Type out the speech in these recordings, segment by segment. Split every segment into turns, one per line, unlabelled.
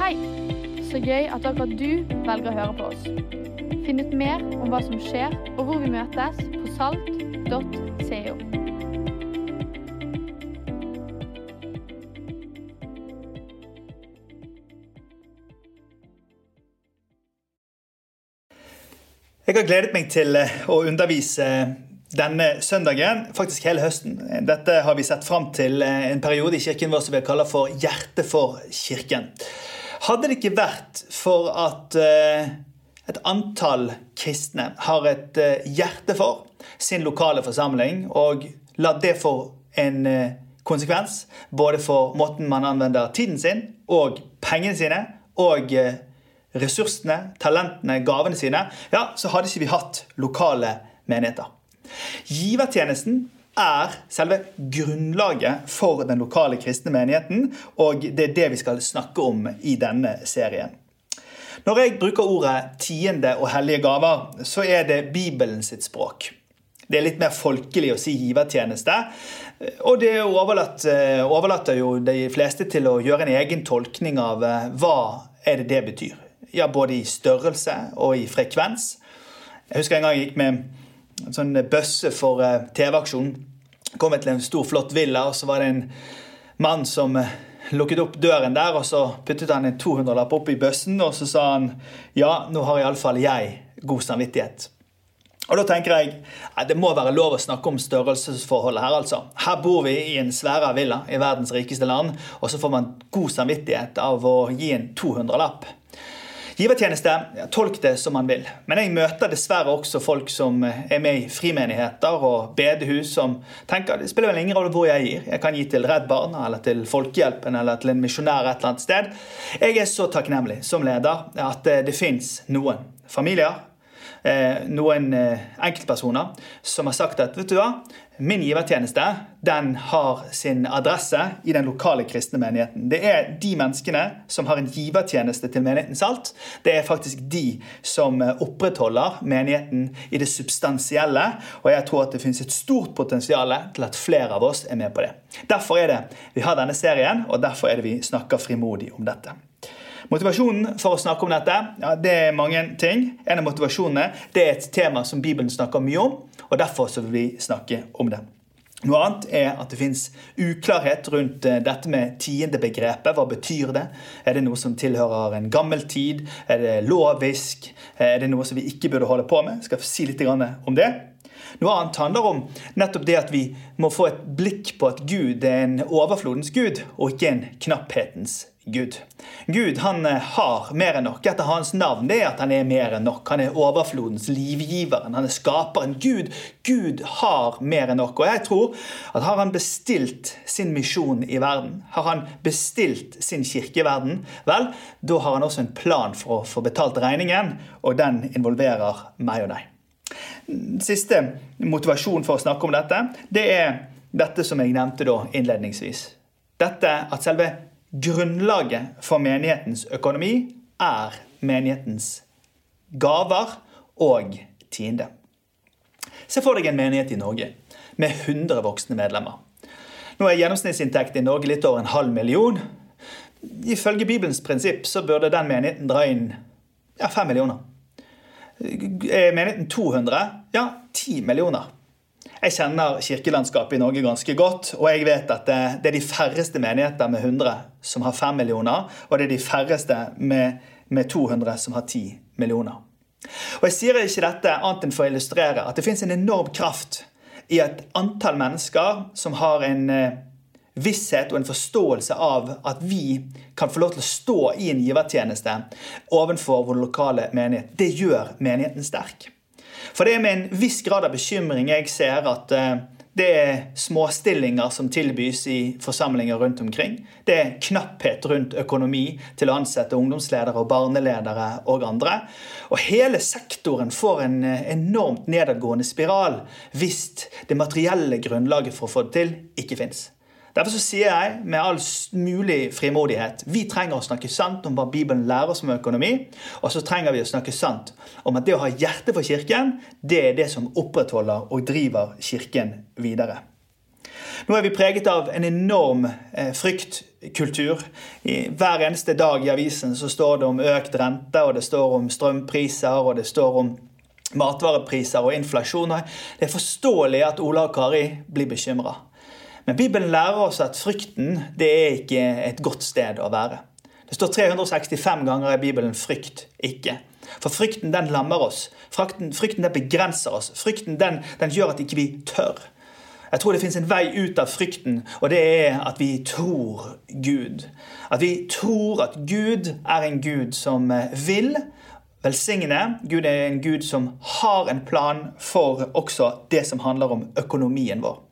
Hei! Så gøy at akkurat du velger å høre på oss. Finn ut mer om hva som skjer, og hvor vi møtes på salt.co.
Jeg har gledet meg til eh, å undervise denne søndagen, faktisk hele høsten. Dette har vi sett fram til eh, en periode i kirken vår som vi kaller for Hjerte for kirken. Hadde det ikke vært for at eh, et antall kristne har et hjerte for sin lokale forsamling, og la det få en konsekvens både for måten man anvender tiden sin og pengene sine og ressursene, talentene, gavene sine, ja, så hadde ikke vi hatt lokale menigheter. Givertjenesten er selve grunnlaget for den lokale kristne menigheten, og det er det vi skal snakke om i denne serien. Når jeg bruker ordet tiende og hellige gaver, så er det Bibelen sitt språk. Det er litt mer folkelig å si givertjeneste. Og det overlater jo de fleste til å gjøre en egen tolkning av eh, hva er det det betyr ja, både i størrelse og i frekvens. Jeg husker en gang jeg gikk med sånn bøsse for uh, TV-aksjon. Kom jeg til en stor, flott villa, og så var det en mann som uh, lukket opp døren der, og så puttet han en 200-lapp opp i bøssen, og så sa han ja, nå har iallfall jeg god samvittighet. Og da tenker jeg Det må være lov å snakke om størrelsesforholdet her. altså. Her bor vi i en svære villa i verdens rikeste land, og så får man god samvittighet av å gi en 200-lapp. Givertjeneste, tolk det som man vil. Men jeg møter dessverre også folk som er med i frimenigheter og bedehus, som tenker det spiller vel ingen rolle hvor jeg gir. Jeg kan gi til Redd Barna eller til Folkehjelpen eller til en misjonær et eller annet sted. Jeg er så takknemlig som leder at det fins noen familier Eh, noen eh, enkeltpersoner som har sagt at vet du hva, min givertjeneste den har sin adresse i den lokale kristne menigheten. Det er de menneskene som har en givertjeneste til menigheten Salt. Det er faktisk de som eh, opprettholder menigheten i det substansielle. Og jeg tror at det finnes et stort potensial til at flere av oss er med på det. Derfor er det vi har denne serien, og derfor er det vi snakker frimodig om dette. Motivasjonen for å snakke om dette ja, det er mange ting. En av motivasjonene det er et tema som Bibelen snakker mye om, og derfor vil vi snakke om det. Noe annet er at det fins uklarhet rundt eh, dette med tiendebegrepet. Hva betyr det? Er det noe som tilhører en gammel tid? Er det lovisk? Er det noe som vi ikke burde holde på med? Jeg skal si litt om det. Noe annet handler om nettopp det at vi må få et blikk på at Gud er en overflodens gud, og ikke en knapphetens Gud. Gud han eh, har mer enn nok. Etter hans navn det er at han er mer enn nok. Han er overflodens livgiveren. Han er skaperen. Gud, Gud har mer enn nok. Og jeg tror at har han bestilt sin misjon i verden, har han bestilt sin kirke i verden, vel, da har han også en plan for å få betalt regningen, og den involverer meg og deg. Siste motivasjon for å snakke om dette, det er dette som jeg nevnte da innledningsvis. Dette at selve Grunnlaget for menighetens økonomi er menighetens gaver og tiende. Se for deg en menighet i Norge med 100 voksne medlemmer. Nå er gjennomsnittsinntekt i Norge litt over en halv million. Ifølge Bibelens prinsipp så burde den menigheten dra inn ja, 5 millioner. Er menigheten 200? Ja, 10 millioner. Jeg kjenner kirkelandskapet i Norge ganske godt, og jeg vet at det, er de færreste menigheter med 100 som har 5 millioner, og det er de færreste med, med 200 som har 10 millioner. Og Jeg sier ikke dette annet enn for å illustrere at det fins en enorm kraft i et antall mennesker som har en eh, visshet og en forståelse av at vi kan få lov til å stå i en givertjeneste overfor vår lokale menighet. Det gjør menigheten sterk. For det er med en viss grad av bekymring jeg ser at eh, det er småstillinger som tilbys i forsamlinger rundt omkring. Det er knapphet rundt økonomi til å ansette ungdomsledere og barneledere og andre. Og hele sektoren får en eh, enormt nedadgående spiral hvis det materielle grunnlaget for å få det til ikke fins. Derfor så sier jeg med all mulig frimodighet vi trenger å snakke sant om hva Bibelen lærer oss om økonomi. Og så trenger vi å snakke sant om at det å ha hjerte for Kirken, det er det som opprettholder og driver Kirken videre. Nå er vi preget av en enorm eh, fryktkultur. Hver eneste dag i avisen så står det om økt rente, og det står om strømpriser, og det står om matvarepriser og inflasjon. Det er forståelig at Ola og Kari blir bekymra. Men Bibelen lærer oss at frykten det er ikke et godt sted å være. Det står 365 ganger i Bibelen 'frykt ikke'. For frykten den lammer oss. Frykten, frykten den begrenser oss. Frykten den, den gjør at ikke vi ikke tør. Jeg tror det fins en vei ut av frykten, og det er at vi tror Gud. At vi tror at Gud er en Gud som vil velsigne. Gud er en Gud som har en plan for også det som handler om økonomien vår.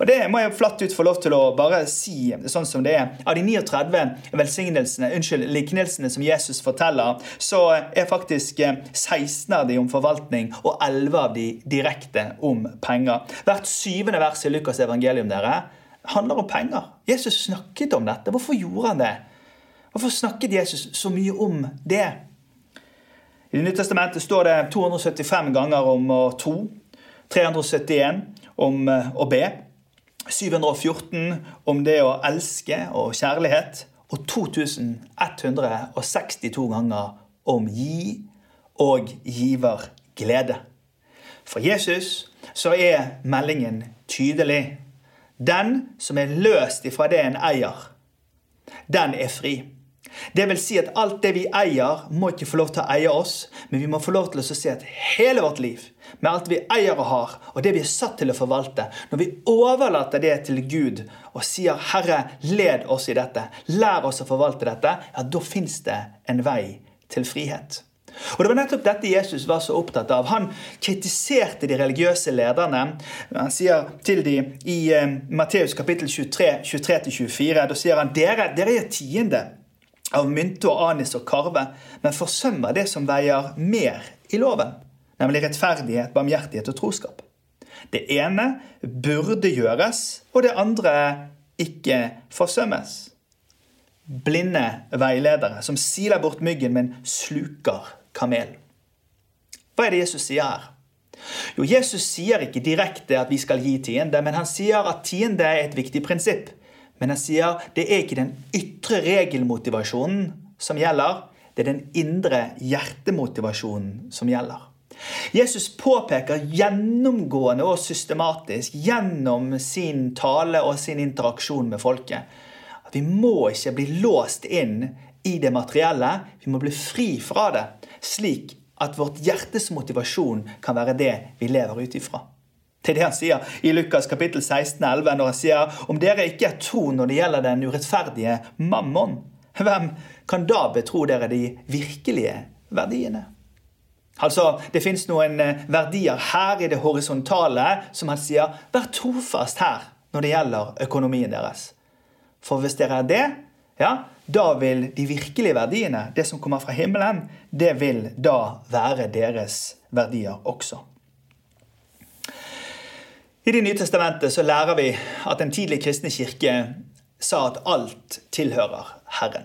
Og Det må jeg flatt ut få lov til å bare si sånn som det er. Av de 39 velsignelsene, unnskyld, liknelsene som Jesus forteller, så er faktisk 16 av de om forvaltning og 11 av de direkte om penger. Hvert syvende vers i Lukas evangelium dere, handler om penger. Jesus snakket om dette. Hvorfor gjorde han det? Hvorfor snakket Jesus så mye om det? I Det nye testamentet står det 275 ganger om å tro. 371 om eh, å be. 714 om det å elske og kjærlighet. Og 2162 ganger om gi og giverglede. For Jesus så er meldingen tydelig. Den som er løst ifra det en eier, den er fri. Det vil si at alt det vi eier, må ikke få lov til å eie oss, men vi må få lov til å se at hele vårt liv, med alt vi eier og har, og det vi er satt til å forvalte, når vi overlater det til Gud og sier 'Herre, led oss i dette', lær oss å forvalte dette, ja, da fins det en vei til frihet. Og Det var nettopp dette Jesus var så opptatt av. Han kritiserte de religiøse lederne. Han sier til dem i eh, Matteus kapittel 23, 23-24, da sier han dere, dere er tiende av mynte og anis og karve, men forsømmer det som veier mer i loven, nemlig rettferdighet, barmhjertighet og troskap. Det ene burde gjøres, og det andre ikke forsømmes. Blinde veiledere som siler bort myggen, men sluker kamelen. Hva er det Jesus sier her? Jo, Jesus sier ikke direkte at vi skal gi tiende, men han sier at tiende er et viktig prinsipp. Men han sier det er ikke den ytre regelmotivasjonen som gjelder, det er den indre hjertemotivasjonen som gjelder. Jesus påpeker gjennomgående og systematisk gjennom sin tale og sin interaksjon med folket at vi må ikke bli låst inn i det materielle. Vi må bli fri fra det, slik at vårt hjertes motivasjon kan være det vi lever ut ifra. Er det han sier i Lukas kapittel 16, 11, når han sier om dere ikke er tro når det gjelder den urettferdige mammon, hvem kan da betro dere de virkelige verdiene? Altså, Det fins noen eh, verdier her i det horisontale som han sier vær trofast her når det gjelder økonomien deres. For hvis dere er det, ja, da vil de virkelige verdiene, det som kommer fra himmelen, det vil da være deres verdier også. I Det nye testamentet så lærer vi at den tidlige kristne kirke sa at alt tilhører Herren.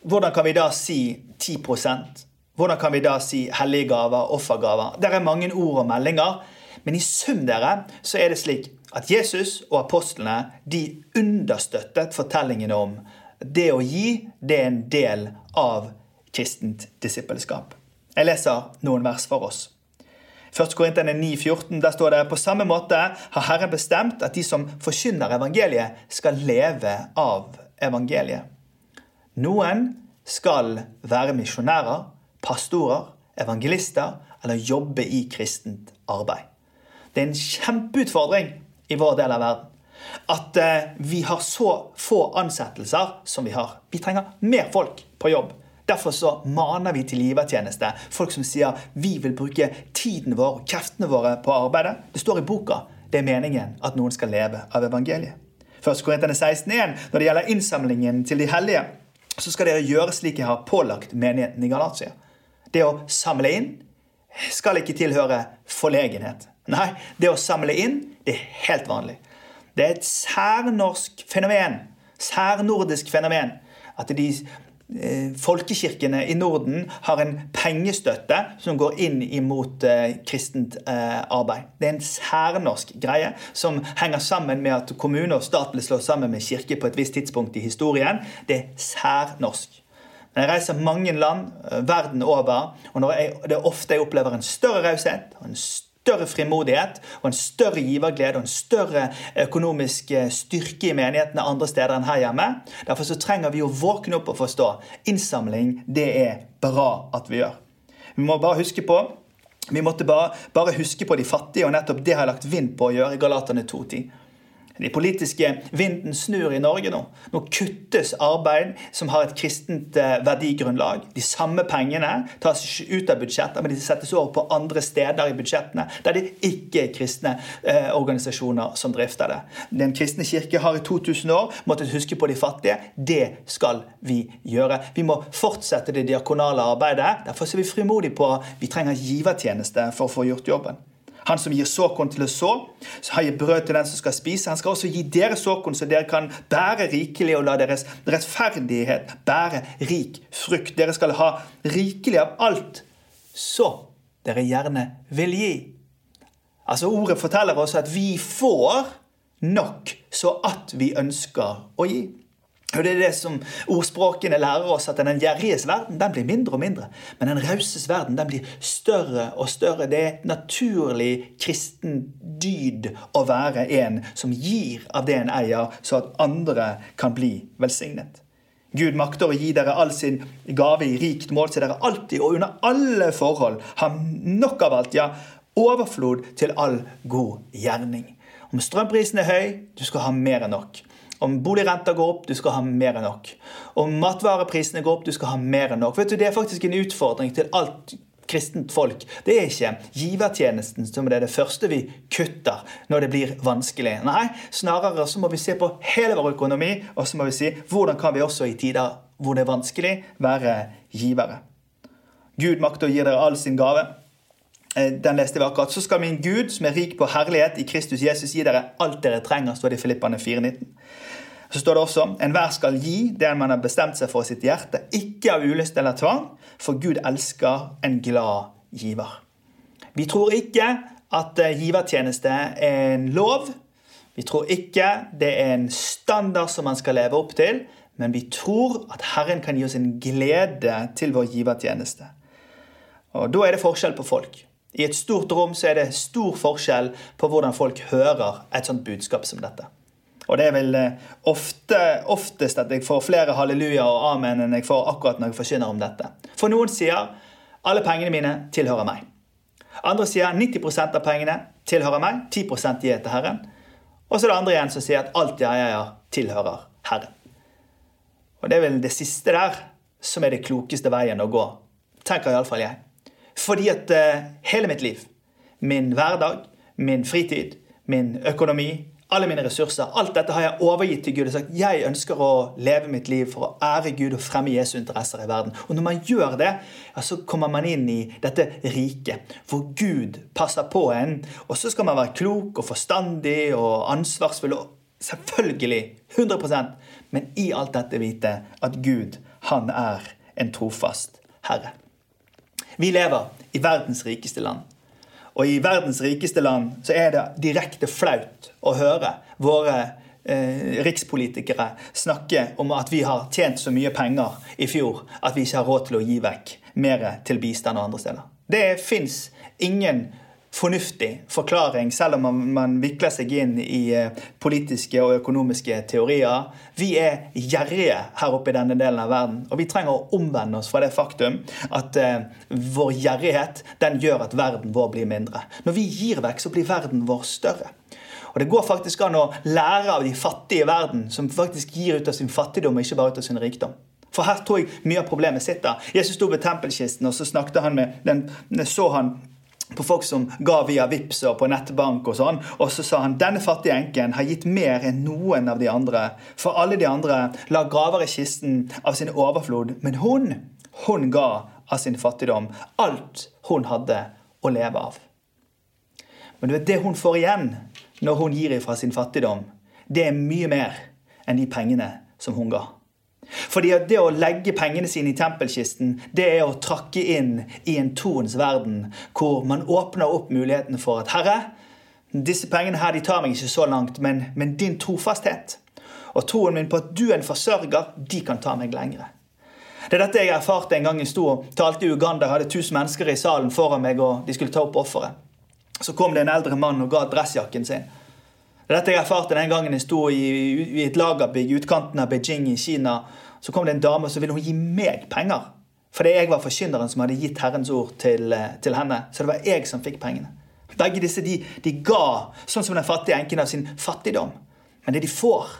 Hvordan kan vi da si 10% Hvordan kan vi da si hellige gaver, offergaver? Det er mange ord og meldinger, men i sum dere, så er det slik at Jesus og apostlene de understøttet fortellingen om det å gi, det er en del av kristent disippelskap. Jeg leser noen vers for oss. 1. Korintene 9,14, der står det på samme måte har Herren bestemt at de som forkynner evangeliet, skal leve av evangeliet. Noen skal være misjonærer, pastorer, evangelister eller jobbe i kristent arbeid. Det er en kjempeutfordring i vår del av verden. At eh, vi har så få ansettelser som vi har. Vi trenger mer folk på jobb. Derfor så maner vi til givertjeneste. Folk som sier vi vil bruke tiden vår og kreftene våre på arbeidet. Det står i boka. Det er meningen at noen skal leve av evangeliet. Først Korintene 16.1. Når det gjelder innsamlingen til de hellige, så skal dere gjøre slik jeg har pålagt menigheten i Galatia. Det å samle inn skal ikke tilhøre forlegenhet. Nei, det å samle inn det er helt vanlig. Det er et særnorsk fenomen. Særnordisk fenomen. At de folkekirkene i Norden har en pengestøtte som går inn imot eh, kristent eh, arbeid. Det er en særnorsk greie som henger sammen med at kommune og stat ble slått sammen med kirke på et visst tidspunkt i historien. Det er særnorsk. Men jeg reiser mange land verden over, og når jeg, det er ofte jeg opplever en større raushet og en større større frimodighet og en større giverglede og en større økonomisk eh, styrke i menighetene andre steder enn her hjemme. Derfor så trenger vi å våkne opp og forstå innsamling det er bra at vi gjør. Vi må bare huske på vi måtte bare, bare huske på de fattige, og nettopp det har jeg lagt vind på å gjøre i Galaterne 2.10. De politiske vinden snur i Norge nå. Nå kuttes arbeid som har et kristent eh, verdigrunnlag. De samme pengene tas ikke ut av budsjettet, men de settes over på andre steder i budsjettene der det ikke er kristne eh, organisasjoner som drifter det. Den kristne kirke har i 2000 år måttet huske på de fattige. Det skal vi gjøre. Vi må fortsette det diakonale arbeidet. Derfor er vi frimodige på vi trenger givertjeneste for å få gjort jobben. Han som gir såkorn til å så, har gitt brød til den som skal spise. Han skal også gi dere såkorn, så dere kan bære rikelig og la deres rettferdighet bære rik frukt. Dere skal ha rikelig av alt så dere gjerne vil gi. Altså Ordet forteller oss at vi får nok så at vi ønsker å gi. Og Det er det som ordspråkene lærer oss, at den gjerriges verden den blir mindre og mindre. Men den rauses verden den blir større og større. Det er naturlig kristen dyd å være en som gir av det en eier, så at andre kan bli velsignet. Gud makter å gi dere all sin gave i rikt mål, så dere alltid og under alle forhold har nok av alt, ja, overflod til all god gjerning. Om strømprisen er høy, du skal ha mer enn nok. Om boligrenta går opp, du skal ha mer enn nok. Om matvareprisene går opp, du skal ha mer enn nok. Vet du, Det er faktisk en utfordring til alt kristent folk. Det er ikke givertjenesten som er det første vi kutter når det blir vanskelig. Nei, snarere så må vi se på hele vår økonomi, og så må vi si hvordan kan vi også i tider hvor det er vanskelig, være givere. Gud makter å gi dere all sin gave. Eh, den leste vi akkurat. Så skal min Gud, som er rik på herlighet i Kristus Jesus, gi dere alt dere trenger, står det i Filippane 4,19. Så står det også enhver skal gi det man har bestemt seg for sitt hjerte, ikke av ulyst eller tvang, for Gud elsker en glad giver. Vi tror ikke at eh, givertjeneste er en lov. Vi tror ikke det er en standard som man skal leve opp til, men vi tror at Herren kan gi oss en glede til vår givertjeneste. Og Da er det forskjell på folk. I et stort rom så er det stor forskjell på hvordan folk hører et sånt budskap som dette. Og det er vel eh, ofte, oftest at jeg får flere halleluja og amen enn jeg får akkurat når jeg forkynner om dette. For noen sier alle pengene mine tilhører meg. Andre sier 90% av pengene tilhører meg, 10% gir til Herren. Og så er det andre igjen som sier at alt jeg eier, tilhører Herren. Og det er vel det siste der som er det klokeste veien å gå, tenker iallfall jeg. Fordi at uh, hele mitt liv, min hverdag, min fritid, min økonomi, alle mine ressurser. Alt dette har jeg overgitt til Gud og sagt jeg ønsker å leve mitt liv for å ære Gud og fremme Jesu interesser i verden. Og Når man gjør det, ja, så kommer man inn i dette riket hvor Gud passer på en. Og så skal man være klok og forstandig og ansvarsfull. og Selvfølgelig 100% men i alt dette vite at Gud, han er en trofast herre. Vi lever i verdens rikeste land. Og i verdens rikeste land så er det direkte flaut å høre våre eh, rikspolitikere snakke om at vi har tjent så mye penger i fjor at vi ikke har råd til å gi vekk mer til bistand og andre steder. Det fins ingen fornuftig forklaring, selv om man, man vikler seg inn i eh, politiske og økonomiske teorier. Vi er gjerrige her oppe i denne delen av verden, og vi trenger å omvende oss fra det faktum at eh, vår gjerrighet den gjør at verden vår blir mindre. Når vi gir vekk, så blir verden vår større. Og Det går faktisk an å lære av de fattige i verden, som faktisk gir ut av sin fattigdom og ikke bare ut av sin rikdom. For her tror jeg mye av problemet sitter. Jesus sto ved tempelkisten, og så snakket han med den, så han på folk som ga via VIPS og på nettbank og sånn. Og så sa han denne fattige enken har gitt mer enn noen av de andre. For alle de andre la graver i kisten av sin overflod, men hun, hun ga av sin fattigdom alt hun hadde å leve av. Men du vet, det hun får igjen når hun gir ifra sin fattigdom, det er mye mer enn de pengene som hun ga. Fordi det å legge pengene sine i tempelkisten, det er å trakke inn i en troens verden, hvor man åpner opp muligheten for at Herre, disse pengene her de tar meg ikke så langt, men, men din trofasthet og troen min på at du er en forsørger, de kan ta meg lengre. Det er dette jeg erfarte en gang jeg sto og talte i Uganda. Jeg hadde tusen mennesker i salen foran meg, og de skulle ta opp offeret. Så kom det en eldre mann og ga dressjakken sin. Det er dette jeg erfarte den gangen jeg sto i, i et lagerbygg i utkanten av Beijing i Kina. Så kom det en dame og så ville hun gi meg penger. Fordi jeg var forkynneren som hadde gitt Herrens ord til, eh, til, henne. Så det var jeg som fikk pengene. Begge disse de, de ga sånn som den fattige enken av sin fattigdom. Men det de får,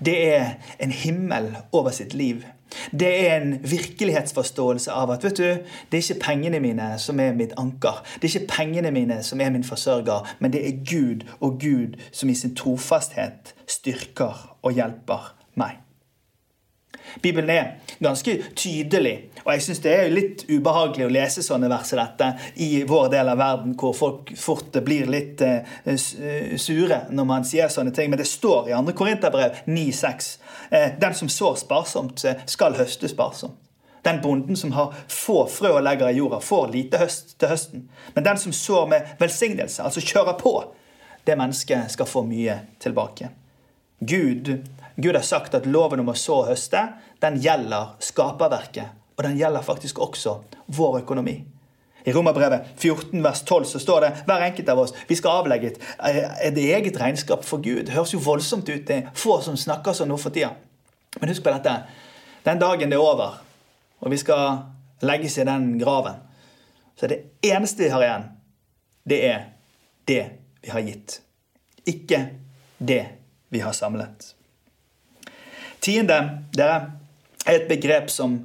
det er en himmel over sitt liv. Det er en virkelighetsforståelse av at vet du, det er ikke pengene mine som er mitt anker. Det er ikke pengene mine som er min forsørger, men det er Gud og Gud som i sin trofasthet styrker og hjelper meg. Bibelen er ganske tydelig, og jeg syns det er litt ubehagelig å lese sånne vers som dette i vår del av verden, hvor folk fort blir litt eh, eh, sure når man sier sånne ting. Men det står i 2. Korinterbrev 9,6 eh, den som sår sparsomt, skal høste sparsomt. Den bonden som har få frø og legger i jorda, får lite høst til høsten. Men den som sår med velsignelse, altså kjører på, det mennesket skal få mye tilbake. Gud Gud har sagt at loven om å så og høste den gjelder skaperverket. Og den gjelder faktisk også vår økonomi. I Romerbrevet 14 vers 12 så står det hver enkelt av oss vi skal avlegge et, et eget regnskap for Gud. Det høres jo voldsomt ut. Det er få som snakker sånn nå for tida. Men husk på dette. Den dagen det er over, og vi skal legges i den graven, så er det eneste vi har igjen, det er det vi har gitt. Ikke det vi har samlet. Tiende dere, er et begrep som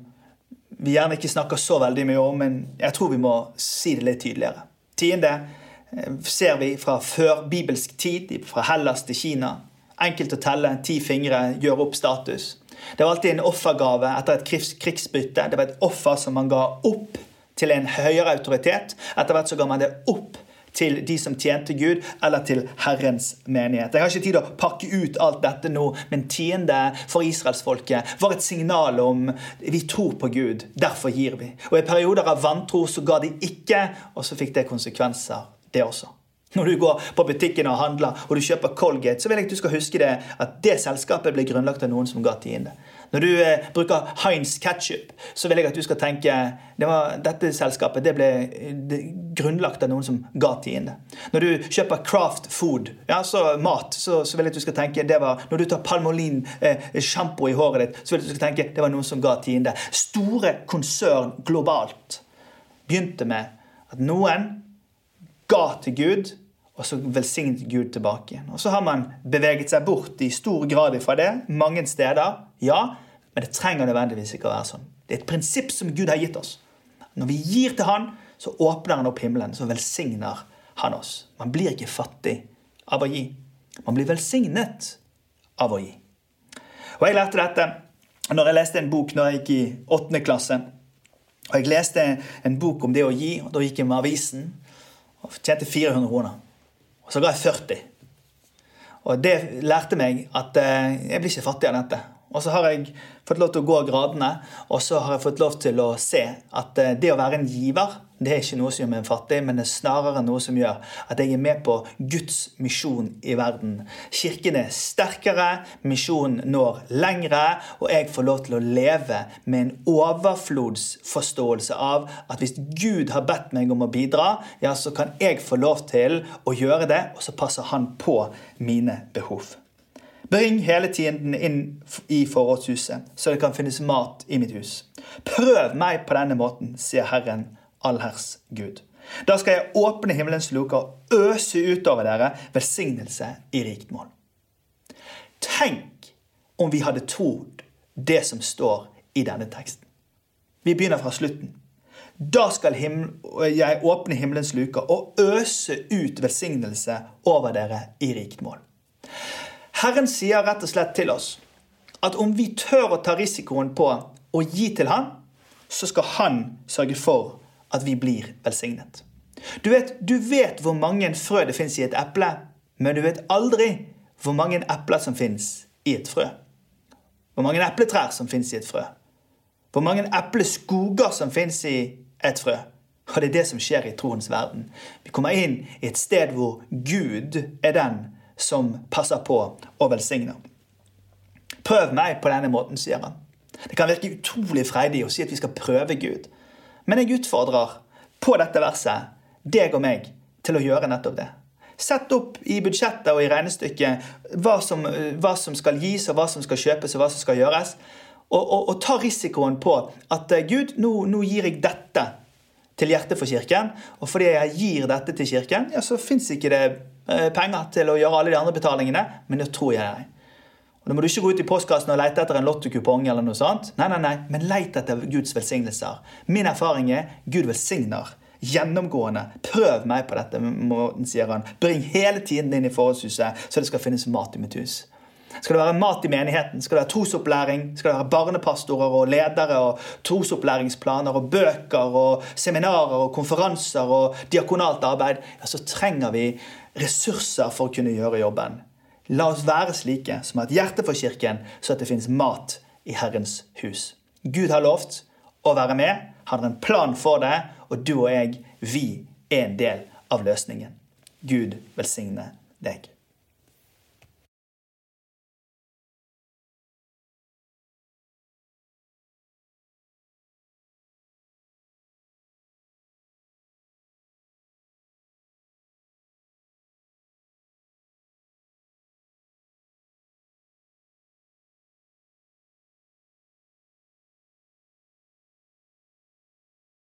vi gjerne ikke snakker så veldig mye om, men jeg tror vi må si det litt tydeligere. Tiende eh, ser vi fra før bibelsk tid, fra Hellas til Kina. Enkelt å telle, ti fingre, gjøre opp status. Det var alltid en offergave etter et krigsbytte. Det var et offer som man ga opp til en høyere autoritet. Etter hvert så ga man det opp til de som tjente Gud, eller til Herrens menighet. Jeg har ikke tid å pakke ut alt dette nå, men tiende for israelsfolket var et signal om vi tror på Gud, derfor gir vi. Og I perioder av vantro så ga de ikke, og så fikk det konsekvenser, det også. Når du går på butikken og handler og du kjøper Colgate, så vil jeg at du skal huske det at det selskapet ble grunnlagt av noen som ga tiende. Når du eh, bruker Heinz ketchup, så vil jeg at du skal tenke det var, dette selskapet det ble det, grunnlagt av noen som ga tiende. Når du kjøper Craft Food, ja, så mat, så, så, vil jeg at du skal tenke det var, Når du tar Palmolin eh, i håret ditt, så vil jeg at du skal tenke det var noen som ga tiende. Store konsern globalt begynte med at noen ga til Gud, og så velsignet Gud tilbake igjen. Og Så har man beveget seg bort i stor grad fra det mange steder. Ja, men det trenger nødvendigvis ikke å være sånn. Det er et prinsipp som Gud har gitt oss. Når vi gir til Han, så åpner Han opp himmelen, så velsigner Han oss. Man blir ikke fattig av å gi. Man blir velsignet av å gi. Og Jeg lærte dette når jeg leste en bok når jeg gikk i åttende klasse. Og Jeg leste en bok om det å gi, og da gikk jeg med avisen og tjente 400 kroner. Og så ga jeg 40. Og det lærte meg at eh, jeg blir ikke fattig av dette. Og så har jeg fått lov til å gå gradene, og så har jeg fått lov til å se at eh, det å være en giver det er ikke noe som gjør meg fattig, men det er snarere noe som gjør at jeg er med på Guds misjon i verden. Kirken er sterkere, misjonen når lengre, og jeg får lov til å leve med en overflodsforståelse av at hvis Gud har bedt meg om å bidra, ja, så kan jeg få lov til å gjøre det, og så passer han på mine behov. Bring hele tiden inn i forrådshuset, så det kan finnes mat i mitt hus. Prøv meg på denne måten, sier Herren, allherrs Gud. Da skal jeg åpne himmelens luker og øse utover dere velsignelse i rikt mål. Tenk om vi hadde trodd det som står i denne teksten. Vi begynner fra slutten. Da skal jeg åpne himmelens luker og øse ut velsignelse over dere i rikt mål. Herren sier rett og slett til oss at om vi tør å ta risikoen på å gi til Han, så skal Han sørge for at vi blir velsignet. Du vet, du vet hvor mange frø det fins i et eple, men du vet aldri hvor mange epler som fins i et frø. Hvor mange epletrær som fins i et frø. Hvor mange epleskoger som fins i et frø. Og det er det som skjer i troens verden. Vi kommer inn i et sted hvor Gud er den som passer på og velsigner. Prøv meg på denne måten, sier han. Det kan virke utrolig freidig å si at vi skal prøve Gud. Men jeg utfordrer på dette verset deg og meg til å gjøre nettopp det. Sett opp i budsjettet og i regnestykket hva som, hva som, skal gis, og hva som skal kjøpes, og hva som skal gjøres. Og, og, og ta risikoen på at eh, Gud, nå, nå gir jeg dette til hjertet for kirken. Og fordi jeg gir dette til kirken, ja, så fins ikke det eh, penger til å gjøre alle de andre betalingene, men det tror jeg deg. Da må du ikke gå ut i postkassen og lete etter en lottokupong eller noe sånt. Nei, nei, nei, men lete etter Guds velsignelser. Min erfaring er Gud velsigner Gjennomgående. Prøv meg på dette, måten, sier han. Bring hele tiden inn i forholdshuset, så det skal finnes mat i mitt hus. Skal det være mat i menigheten, skal det være trosopplæring, skal det være barnepastorer og ledere og trosopplæringsplaner og bøker og seminarer og konferanser og diakonalt arbeid, ja, så trenger vi ressurser for å kunne gjøre jobben. La oss være slike som har et hjerte for kirken, så at det finnes mat i Herrens hus. Gud har lovt å være med. Han har en plan for det, og du og jeg, vi er en del av løsningen. Gud velsigne deg.